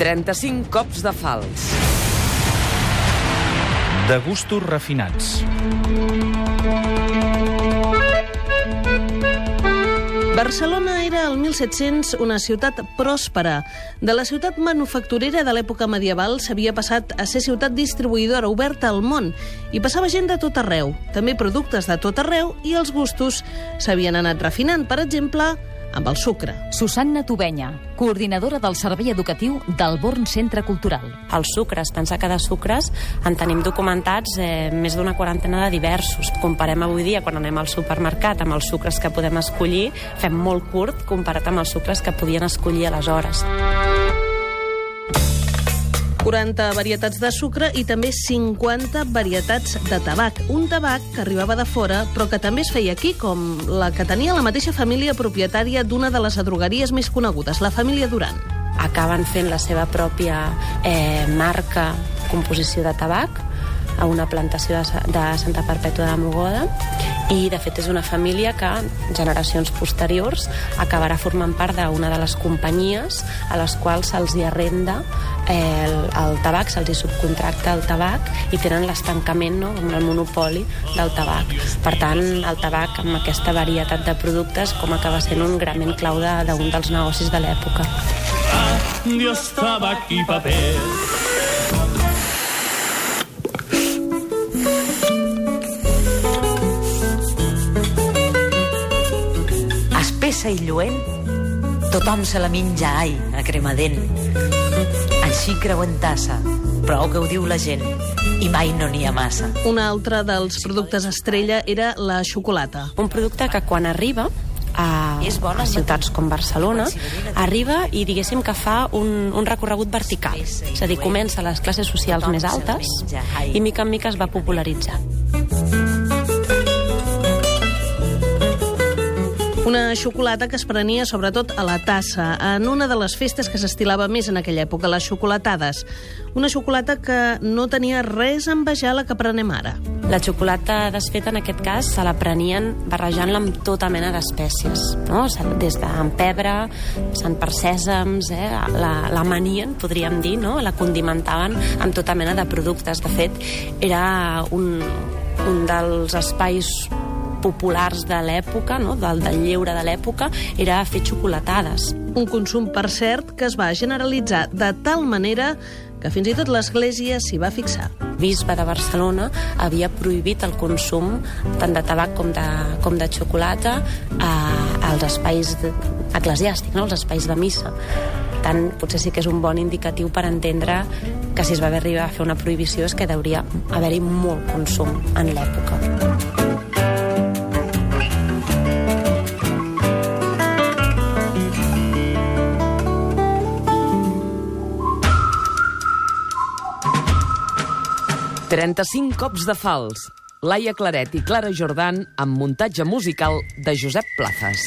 35 cops de fals. De gustos refinats. Barcelona era el 1700 una ciutat pròspera. De la ciutat manufacturera de l'època medieval s'havia passat a ser ciutat distribuïdora oberta al món i passava gent de tot arreu, també productes de tot arreu i els gustos s'havien anat refinant, per exemple, amb el sucre. Susanna Tubenya, coordinadora del Servei Educatiu del Born Centre Cultural. Els sucres, pensar que de sucres en tenim documentats eh, més d'una quarantena de diversos. Comparem avui dia, quan anem al supermercat, amb els sucres que podem escollir, fem molt curt comparat amb els sucres que podien escollir aleshores. 40 varietats de sucre i també 50 varietats de tabac. Un tabac que arribava de fora, però que també es feia aquí, com la que tenia la mateixa família propietària d'una de les adrogueries més conegudes, la família Duran. Acaben fent la seva pròpia eh, marca, composició de tabac, a una plantació de, de Santa Perpètua de Mogoda i de fet és una família que generacions posteriors acabarà formant part d'una de les companyies a les quals se'ls hi arrenda eh, el, el tabac, se'ls hi subcontracta el tabac i tenen l'estancament, no?, amb el monopoli del tabac. Per tant, el tabac amb aquesta varietat de productes com acaba sent un grament clau d'un de, dels negocis de l'època. Dios, tabac i paper. Espessa i lluent, tothom se la menja, ai, a cremadent. Així creu en tassa, prou que ho diu la gent, i mai no n'hi ha massa. Un altre dels productes estrella era la xocolata. Un producte que quan arriba a, a ciutats com Barcelona, arriba i diguéssim que fa un, un recorregut vertical. És a dir, comença a les classes socials més altes i mica en mica es va popularitzar. Una xocolata que es prenia sobretot a la tassa, en una de les festes que s'estilava més en aquella època, les xocolatades. Una xocolata que no tenia res a envejar la que prenem ara. La xocolata desfeta, en aquest cas, se la prenien barrejant-la amb tota mena d'espècies, no? des d'en pebre, passant per sèsams, eh? la, la manien, podríem dir, no? la condimentaven amb tota mena de productes. De fet, era un, un dels espais populars de l'època, no? del, del lleure de l'època, era fer xocolatades. Un consum, per cert, que es va generalitzar de tal manera que fins i tot l'Església s'hi va fixar. bisbe de Barcelona havia prohibit el consum tant de tabac com de, com de xocolata a, als espais eclesiàstics, no? als espais de missa. Tant, potser sí que és un bon indicatiu per entendre que si es va arribar a fer una prohibició és que hauria haver-hi molt consum en l'època. Trenta-cinc cops de fals. Laia Claret i Clara Jordan amb muntatge musical de Josep Plazas.